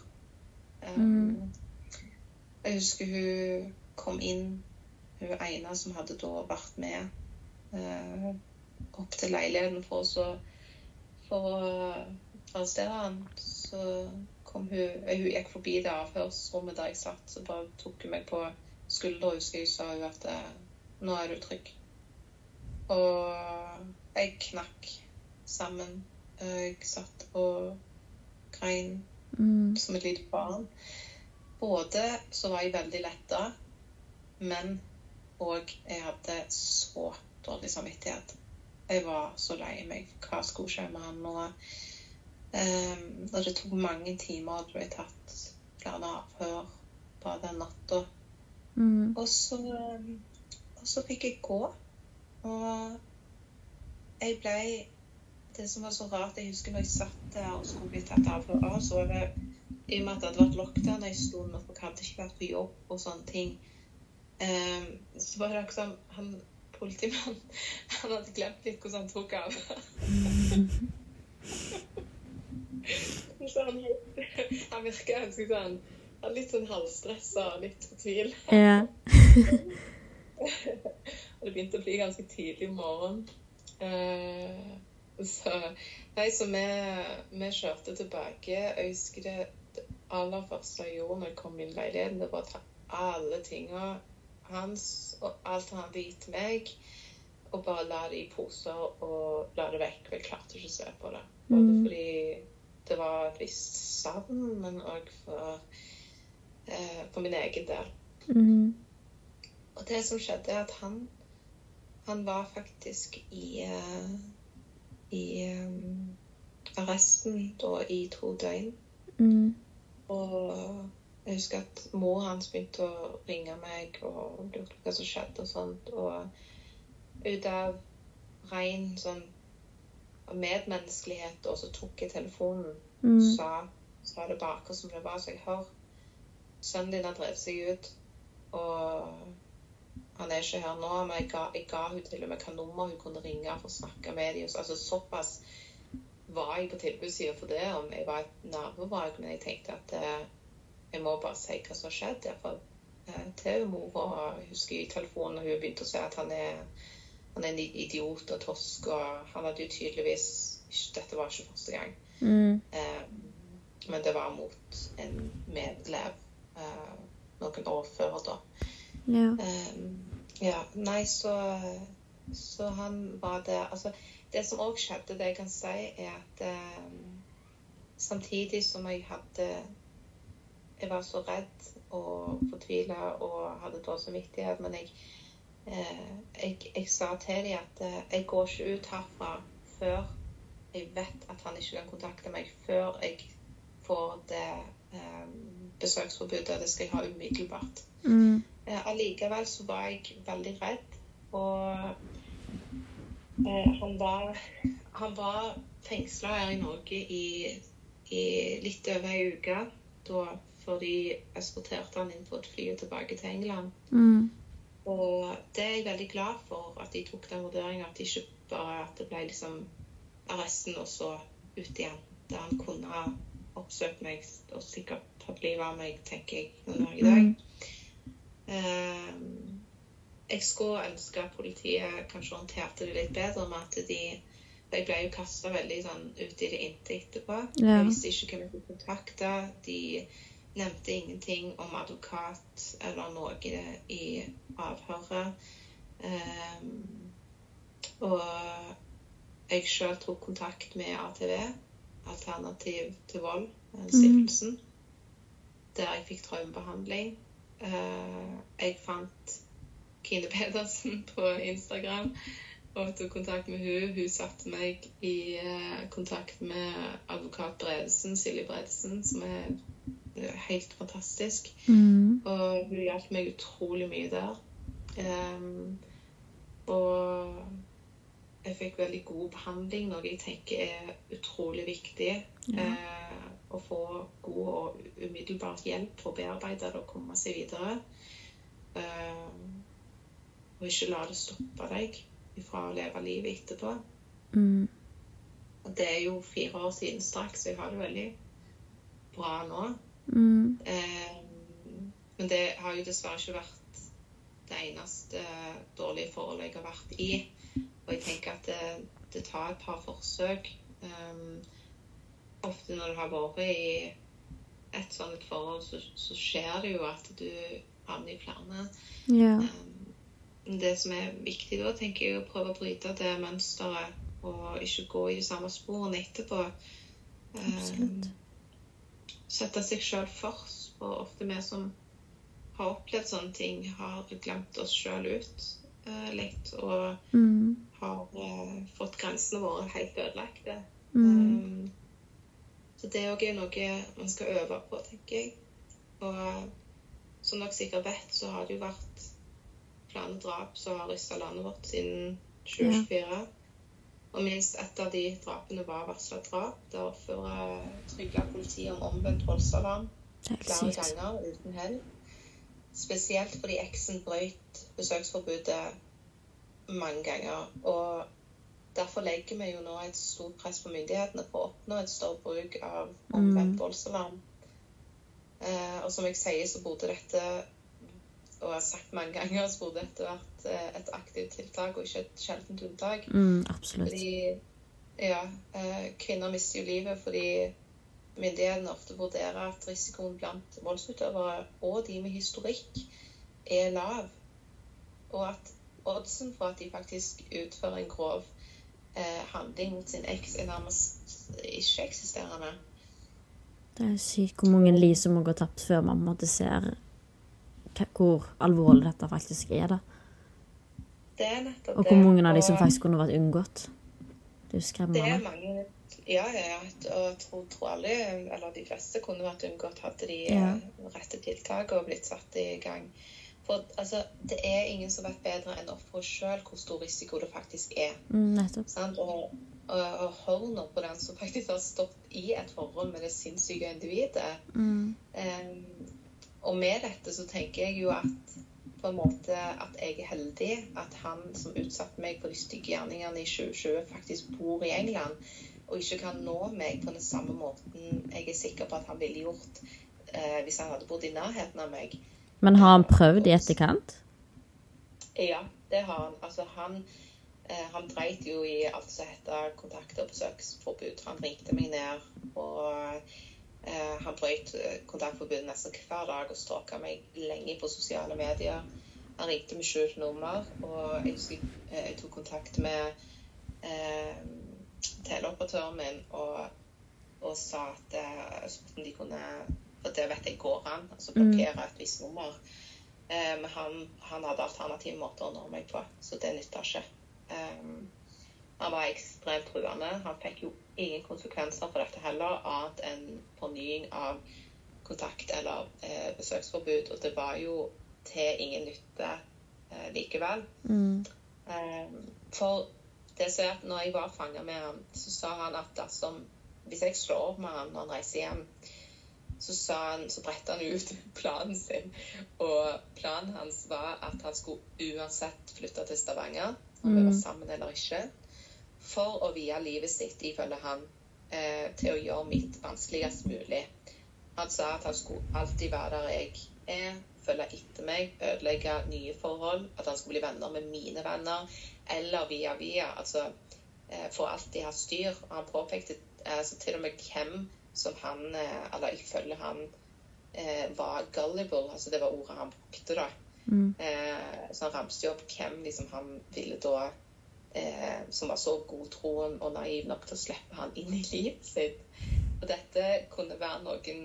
Um, Mm. Jeg husker hun kom inn, hun ene som hadde da vært med eh, opp til leiligheten for, å så, for å arrestere han. Så kom hun eh, Hun gikk forbi det avhørsrommet der jeg satt, så bare tok hun meg på skuldra, husker jeg, sa hun at eh, nå er du trygg. Og jeg knakk sammen. Jeg satt og grein Mm. som et lite barn. Både så var jeg veldig letta, men òg jeg hadde så dårlig samvittighet. Jeg var så lei meg. Hva skulle skje med han nå? Um, og det tok mange timer. Det ble tatt flere avhør bare den natta. Mm. Og så, og så fikk jeg gå. Og jeg ble Det som var så rart, jeg husker når jeg satt der og skulle bli tatt avhør av, så var det i og med at det hadde vært lockdown en stund, og jeg hadde ikke vært på jobb og sånne ting, så var det akkurat som han politimannen Han hadde glemt litt hvordan han tok av. *laughs* så han, han virka ganske sånn Litt sånn halvstressa og litt fortvil. Ja. Og det begynte å bli ganske tidlig om morgenen. Eh, så nei, så vi, vi kjørte tilbake. Jeg husker det aller første jeg gjorde når jeg kom inn i leiligheten, det var å ta alle tinga hans og alt han hadde gitt meg, og bare la det i poser og la det vekk. Jeg klarte ikke å se på det. Både Mm. fordi det var et visst savn, men òg for, eh, for min egen del. Mm. Og det som skjedde, er at han han var faktisk i eh, i eh, arresten da i to døgn. Mm. Og jeg husker at mor hans begynte å ringe meg og lurte på hva som skjedde og sånt. Og ut av ren sånn medmenneskelighet, og så tok jeg telefonen Mm. sa, sa det bare akkurat som det var. Så jeg hører sønnen din har drevet seg ut, og han er ikke her nå. Men jeg ga, jeg ga hun til og med hva nummer hun kunne ringe for å snakke med dem. Altså, såpass var jeg på tilbudssida for det, om jeg var et nabovrak. Men jeg tenkte at eh, jeg må bare si hva som har skjedd. Eh, til mora jeg husker i telefonen hun begynte å si at han er, han er en idiot og tosk. Og han hadde jo tydeligvis Dette var ikke første gang. Mm. Eh, men det var mot en medelev eh, noen år før da. Ja. Eh, ja, nei, så, så han var der. Altså, det som òg skjedde, det jeg kan si, er at eh, samtidig som jeg hadde Jeg var så redd og fortvila og hadde dårlig samvittighet, men jeg, eh, jeg, jeg sa til dem at eh, jeg går ikke ut herfra før jeg vet at han ikke kan kontakte meg, før jeg får det eh, besøksforbudet. Det skal jeg ha umiddelbart. Mm. Eh, Allikevel så var jeg veldig redd, og eh, han var, han var fengsla her i Norge i, i litt over ei uke. Da før de eskorterte han inn på et fly og tilbake til England. Mm. Og det er jeg veldig glad for, at de tok den vurderinga. At det ikke bare at det ble liksom arresten og så ut igjen. Der han kunne ha oppsøkt meg og sikkert tatt livet av meg, tenker jeg noen dag i dag. Eh, jeg skulle ønske at politiet kanskje håndterte det litt bedre med at de Jeg ble jo kasta veldig sånn ut i det inte etterpå. Ja. Jeg visste ikke hvem jeg skulle kontakte. De nevnte ingenting om advokat eller noe i, avhøret. Um, og jeg sjøl tok kontakt med ATV, Alternativ til vold, stiftelsen, Mm. der jeg fikk traumebehandling. Uh, jeg fant Kine Pedersen *laughs* på Instagram og tok kontakt med hun. Hun satte meg i eh, kontakt med advokat Bredesen, Silje Bredesen, som er eh, helt fantastisk. Mm. Og hun hjalp meg utrolig mye der. Um, og jeg fikk veldig god behandling, noe jeg tenker er utrolig viktig. Ja. Uh, å få god og umiddelbar hjelp for å bearbeide det og komme seg videre. Uh, og ikke la det stoppe deg fra å leve livet etterpå. Mm. Og Det er jo fire år siden straks, så jeg har det veldig bra nå. Mm. Eh, men det har jo dessverre ikke vært det eneste dårlige forholdet jeg har vært i. Og jeg tenker at det, det tar et par forsøk. Um, ofte når du har vært i et sånt forhold, så, så skjer det jo at du havner i flere. Yeah. Um, det som er viktig da, tenker jeg, er å prøve å bryte det mønsteret og ikke gå i de samme sporene etterpå. Um, Absolutt. Sette seg sjøl først. Og ofte vi som har opplevd sånne ting, har glemt oss sjøl ut eh, litt. Og Mm. har eh, fått grensene våre helt ødelagte. Mm. Um, så det òg er noe man skal øve på, tenker jeg. Og som dere sikkert vet, så har det jo vært flere drap som har rysta landet vårt siden 2024. Og minst ett av de drapene var varsla drap. Derfor uh, trygla politiet om omvendt voldsalarm er flere ganger uten hell. Spesielt fordi eksen brøt besøksforbudet mange ganger. Og derfor legger vi jo nå et stort press på myndighetene for å oppnå et større bruk av omvendt Mm. voldsalarm. Eh, og som jeg sier, så burde dette, og jeg har sagt mange ganger, så burde dette vært eh, et aktivt tiltak og ikke et sjeldent unntak. Mm, absolutt. Fordi ja, eh, kvinner mister jo livet fordi myndighetene ofte vurderer at risikoen blant voldsutøvere og de med historikk er lav. Og at oddsen for at de faktisk utfører en grov eh, handling mot sin eks, er nærmest ikke-eksisterende. Det er sykt hvor mange liv som må gå tapt før man på en måte ser hvor alvorlig dette faktisk er. da. Det er nettopp Og hvor mange av de som faktisk kunne vært unngått. Det er jo Det skremmende. mange Ja, ja, ja. Og tror, tror alle, eller de fleste, kunne vært unngått hadde de Ja. eh, rette tiltak og blitt satt i gang. For altså, det er ingen som vet bedre enn offeret sjøl hvor stor risiko det faktisk er. Mm, nettopp. Sant? Og, og, og hør nå på den som faktisk har stått i et forhold med det sinnssyke individet. Mm. Um, og med dette så tenker jeg jo at på en måte at jeg er heldig at han som utsatte meg for de stygge gjerningene i 2020, faktisk bor i England og ikke kan nå meg på den samme måten jeg er sikker på at han ville gjort eh, hvis han hadde bodd i nærheten av meg. Men har han prøvd i etterkant? Ja, det har han. Altså, han, eh, han dreit jo i alt som heter kontakt- og besøksforbud. Han ringte meg ned, og han brøt eh, kontaktforbudet nesten hver dag og stalka meg lenge på sosiale medier. Han ringte med skjult nummer, og jeg husker eh, jeg tok kontakt med eh, teleoperatøren min og, og sa at eh, spurte om de kunne For det vet jeg går an, altså blokkere et visst nummer. Eh, men han, han hadde alternative måter å nå meg på, så det nytta ikke. Eh, han var ekstremt truende. Han fikk jo ingen konsekvenser for dette heller, annet enn fornying av kontakt eller eh, besøksforbud. Og det var jo til ingen nytte eh, likevel. Mm. Eh, for det som er at når jeg var fanga med han, så sa han at dersom Hvis jeg slår opp med han når han reiser hjem, så sa han, så brettet han ut *laughs* planen sin. Og planen hans var at han skulle uansett flytte til Stavanger, om vi Mm. var sammen eller ikke, for å vie livet sitt, ifølge han, eh, til å gjøre mitt vanskeligst mulig. Han sa at han skulle alltid være der jeg er, følge etter meg, ødelegge nye forhold, at han skulle bli venner med mine venner, eller via via, altså eh, for alltid ha styr. Og han påpekte eh, til og med hvem som han, eh, eller ifølge han, eh, var gullible, altså det var ordet han brukte da. Mm. Eh, så han ramste jo opp hvem liksom, han ville da eh, som var så godtroen og naiv nok til å slippe han inn i livet sitt. Og dette kunne være noen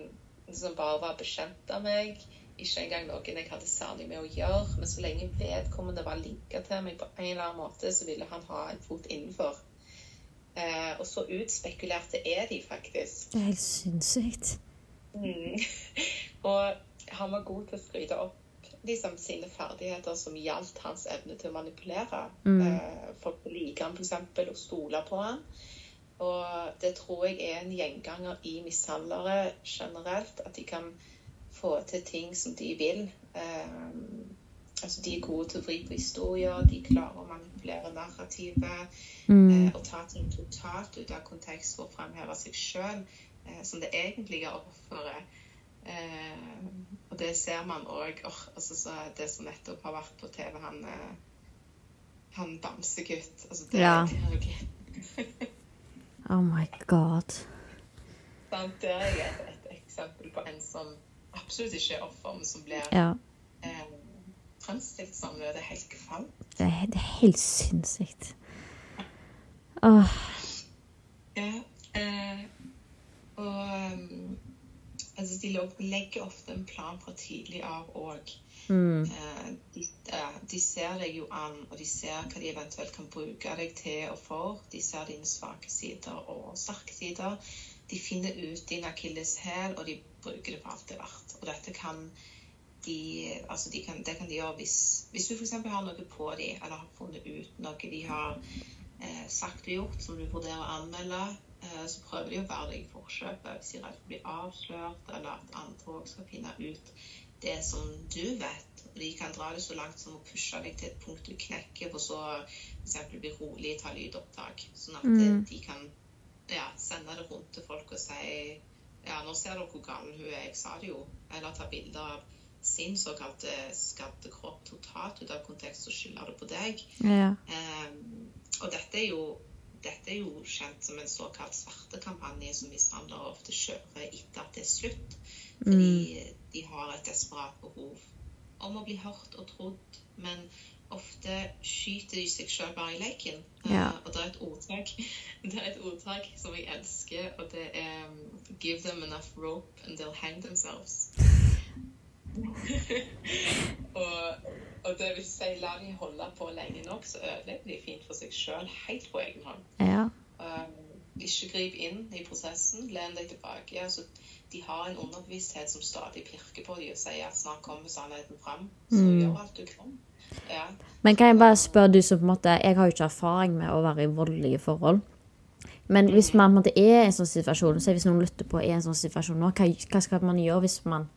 som bare var bekjent av meg, ikke engang noen jeg hadde særlig med å gjøre. Men så lenge vedkommende var linka til meg på en eller annen måte, så ville han ha en fot innenfor. Eh, og så utspekulerte er de faktisk. Det er helt sinnssykt. Mm. *laughs* og han var god til å skryte opp liksom, sine ferdigheter som gjaldt hans evne til å manipulere. Mm. Eh, folk liker han f.eks. og stoler på han. Og det tror jeg er en gjenganger i mishandlere generelt. At de kan få til ting som de vil. Eh, altså De er gode til å vri på historier, de klarer å manipulere narrativet. Mm. Eh, og ta ting totalt ut av kontekst for å fremheve seg sjøl eh, som det egentlige offeret. Eh, og det ser man òg oh, altså, Det som nettopp har vært på TV, han, eh, han bamsegutt altså, det, Ja. det, *laughs* Oh my god. sant, det er et, et eksempel på en som absolutt ikke er offer, men som blir Ja. eh, fremstilt som det. Er helt kvalmt. Det det er helt sinnssykt. Åh. Ja, eh, og um, altså, de lå- legger ofte en plan fra tidlig av òg. Mm. Eh, de, eh, de ser deg jo an, og de ser hva de eventuelt kan bruke deg til og for. De ser dine svake sider og sterke sider. De finner ut din akilleshæl, og de bruker det på alt det er verdt. Og dette kan de, altså de kan, det kan de gjøre hvis, hvis du f.eks. har noe på dem, eller har funnet ut noe de har eh, sagt og gjort som du vurderer å anmelde, så prøver de å være deg i forkjøpet hvis de er redd for å bli avslørt, eller at andre òg skal finne ut det som du vet. Og de kan dra det så langt som å pushe deg til et punkt du knekker, for så f.eks. bli rolig, ta lydopptak. Sånn at Mm. de kan ja, sende det rundt til folk og si ja, nå ser dere hvor gal hun er, jeg sa det jo. Eller ta bilder av sin såkalte skadde kropp totalt ut av kontekst og skylde det på deg. Ja. Um, og dette er, jo, dette er jo kjent som en såkalt svartekampanje som mishandlere ofte kjører etter at det er slutt. Fordi de har et desperat behov om å bli hørt og trodd. Men ofte skyter de seg selv bare i leken. Ja. Uh, og det er et ordtak *laughs* det er et ordtak som jeg elsker, og det er um, Give them enough rope and they'll hang themselves. *laughs* og, og det vil si, la de holde på lenge nok, så ødelegger de fint for seg sjøl helt på egen hånd. Ja. Um, ikke grip inn i prosessen, len deg tilbake. Altså, de har en underbevissthet som stadig pirker på dem og sier at snart kommer sannheten fram. Så Mm. gjør alt du kan. Ja. Men kan jeg bare spørre du som på en måte Jeg har jo ikke erfaring med å være i voldelige forhold. Men hvis man på en måte er i en sånn situasjon, så hvis noen lytter på er i en sånn situasjon nå, hva, hva skal man gjøre hvis man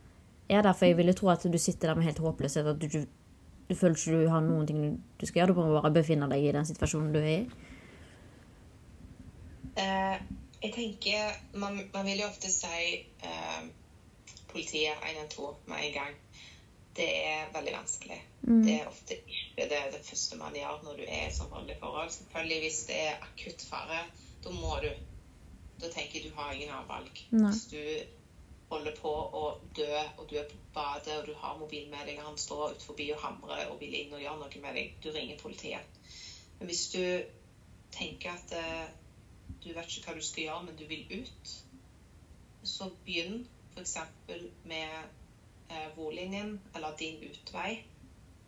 er der? For jeg ville tro at du sitter der med helt håpløshet, at du, du, du føler ikke du har noen ting du, skal gjøre. Du må bare befinne deg i den situasjonen du er i. Uh, jeg tenker man, man vil jo ofte si uh, politiet 112 med en gang. Det er veldig vanskelig. Mm. Det er ofte ikke det, det første man gjør når du er i et sånt voldelig forhold. Selvfølgelig hvis det er akutt fare, da må du. Da tenker jeg du har ingen annen valg. Hvis du holder på å dø, og du er på badet, og du har mobilen med deg, og han står ut forbi og hamrer og vil inn og gjøre noe med deg, du ringer politiet. Men hvis du tenker at eh, du vet ikke hva du skal gjøre, men du vil ut, så begynn f.eks. med eh, Vårlinjen, eller Din utvei.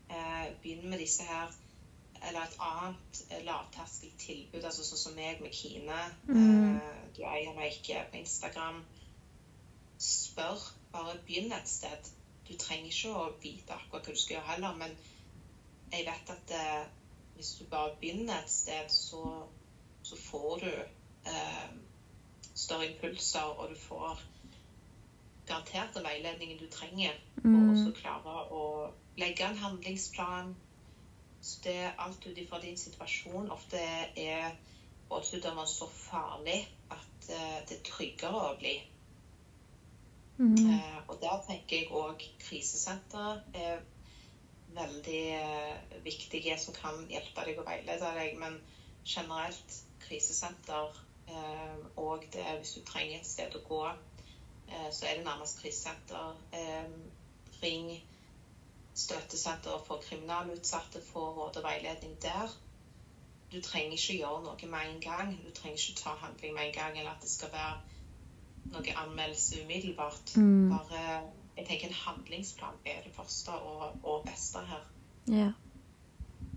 Eh, begynn med disse her, eller et annet eh, lavterskeltilbud, altså sånn som meg med Kine. Mm. Eh, du eier meg ikke på Instagram. Spør. Bare begynn et sted. Du trenger ikke å vite akkurat hva du skal gjøre heller, men jeg vet at eh, hvis du bare begynner et sted, så, så får du eh, større impulser, og du får garantert den veiledningen du trenger Mm. å klare å legge en handlingsplan. Så det er alt ut ifra din situasjon. Ofte er voldsutøveren så farlig at eh, det er tryggere å bli. Mm. Eh, og der tenker jeg òg krisesenter er veldig eh, viktige som kan hjelpe deg og veilede deg. Men generelt krisesenter eh, og det hvis du trenger et sted å gå, eh, så er det nærmest krisesenter. Eh, ring støttesenter for kriminalutsatte, få råd og veiledning der. du trenger ikke gjøre noe med en gang. Du trenger ikke ta handling med en gang, eller at det skal være noe anmeldelse umiddelbart. Mm. Bare Jeg tenker en handlingsplan er det første og, og beste her. Ja.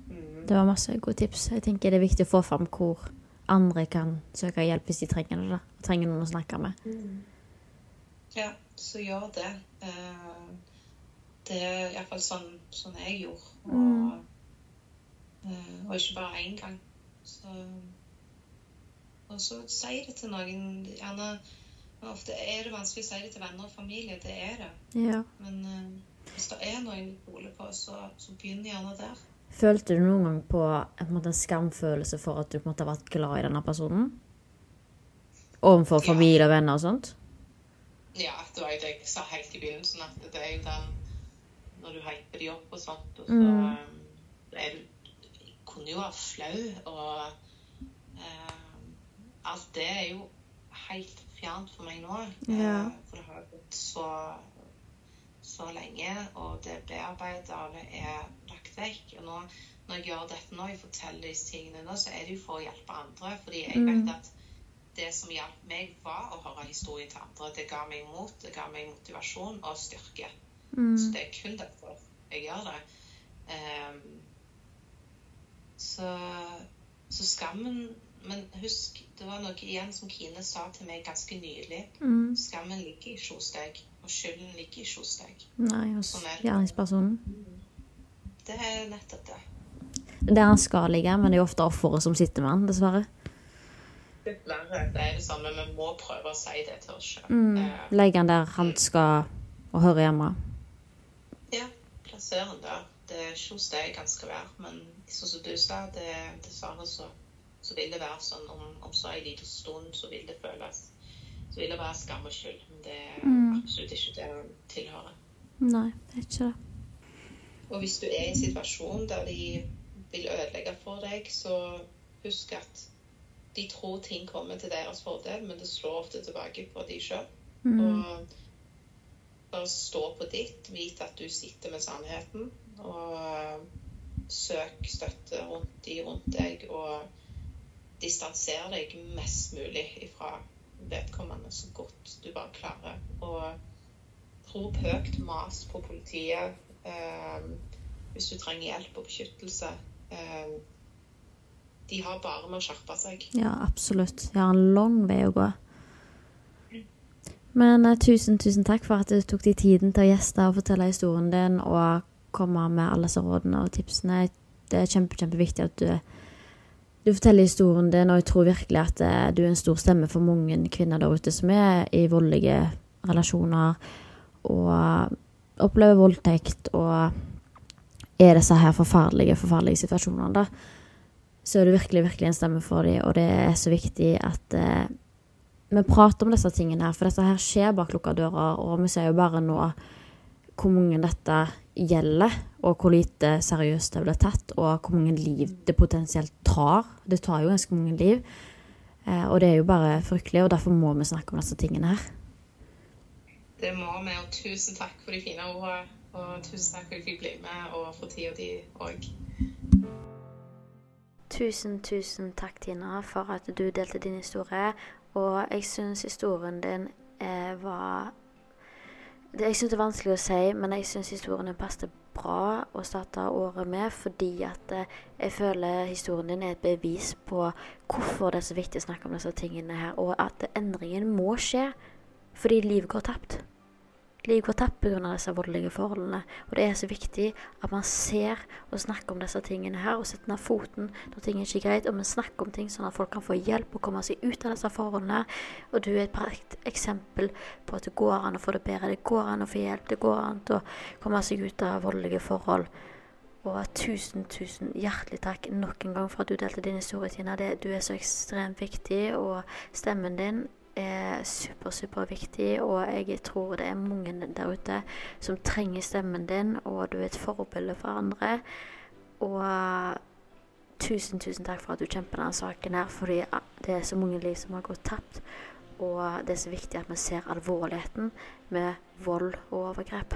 Mm. Det var masse gode tips. Jeg tenker det er viktig å få fram hvor andre kan søke hjelp hvis de trenger det. Og trenger noen å snakke med. Ja, så gjør det. Eh, det er iallfall sånn, sånn jeg gjorde. Og, Mm. eh, og ikke bare én gang. Så, og så si det til noen. Gjerne Ofte er det vanskelig å si det til venner og familie. Det er det. Ja. Men uh, hvis det er noen du stoler på, så, så begynn gjerne der. Følte du noen gang på en, måte, en skamfølelse for at du måte har vært glad i denne personen? Overfor familie og venner og sånt? Ja, det var jo det jeg sa helt i begynnelsen, at det er jo den Når du hyper de opp og sånt, og så Mm. eh, er du Jeg kunne jo være flau, og uh, alt det er jo helt fjernt for meg nå. Ja. Eh, for det har gått så så lenge, og det bearbeidet, og det er lagt vekk. Og nå, når jeg gjør dette nå, jeg forteller disse tingene nå, så er det jo for å hjelpe andre. Fordi jeg Mm. vet at det som hjalp meg, var å høre historien til andre. Det ga meg mot, det ga meg motivasjon og styrke. Mm. Så det er kun derfor jeg gjør det. Um, så, så skammen Men husk, det var noe igjen som Kine sa til meg ganske nylig. Mm. Skammen ligger ikke hos deg, og skylden ligger ikke hos deg. Nei, hos Sånn er det. gjerningspersonen. Det er nettopp det. Det han skal ligge, men det er jo ofte offeret som sitter med han, dessverre. Dessverre. Det er det samme. Vi må prøve å si det til oss sjøl. Mm. Legge han der han skal og høre hjemme. Ja, plasser han der. Det er ikke hos deg han skal være. Men sånn som du sa, det, dessverre så, så vil det være sånn om, om så en liten stund så vil det føles Så vil det være skam og skyld. Men det er Mm. absolutt ikke det han tilhører. Nei, det er ikke det. Og hvis du er i en situasjon der de vil ødelegge for deg, så husk at de tror ting kommer til deres fordel, men det slår ofte tilbake på de sjøl. Mm. Og bare stå på ditt, Vit at du sitter med sannheten, og eh, søk støtte rundt de rundt deg, og distanser deg mest mulig ifra vedkommende så godt du bare klarer. Og rop høyt, mas på politiet eh, hvis du trenger hjelp og beskyttelse. Eh, de har bare med å skjerpe seg. Ja, absolutt. De har en lang vei å gå. Men eh, tusen, tusen takk for at du tok deg tiden til å gjeste og fortelle historien din og komme med alle disse rådene og tipsene. Det er kjempe, kjempeviktig at du, du forteller historien din, og jeg tror virkelig at eh, du er en stor stemme for mange kvinner der ute som er i voldelige relasjoner og opplever voldtekt og er disse her forferdelige, forferdelige situasjonene. da så er du virkelig, virkelig en stemme for dem, og det er så viktig at eh, vi prater om disse tingene her, for dette her skjer bak lukka dører, og vi ser jo bare nå hvor mange dette gjelder, og hvor lite seriøst det blir tatt, og hvor mange liv det potensielt tar. Det tar jo ganske mange liv, eh, og det er jo bare fryktelig, og derfor må vi snakke om disse tingene her. Det må vi, og tusen takk for de fine ordene. Og tusen takk for at jeg fikk bli med og for tida di òg. Tusen, tusen takk, Tina, for at du delte din historie. Og jeg syns historien din eh, var det, Jeg syns det er vanskelig å si, men jeg syns historien din passet bra å starte året med, fordi at eh, jeg føler historien din er et bevis på hvorfor det er så viktig å snakke om disse tingene her, og at endringen må skje fordi livet går tapt. Livet går tapt pga. disse voldelige forholdene. Og det er så viktig at man ser og snakker om disse tingene her, og setter ned foten når ting er ikke greit, og man snakker om ting sånn at folk kan få hjelp og komme seg ut av disse forholdene. Og du er et eksempel på at det går an å få det bedre. Det går an å få hjelp. Det går an å komme seg ut av voldelige forhold. Og tusen, tusen hjertelig takk nok en gang for at du delte din historie, Tina. Det, du er så ekstremt viktig, og stemmen din er super, super viktig, og jeg tror det er mange der ute som trenger stemmen din, og du er et forbilde for andre. Og tusen, tusen takk for at du kjemper denne saken her, fordi det er så mange liv som har gått tapt. Og det er så viktig at vi ser alvorligheten med vold og overgrep.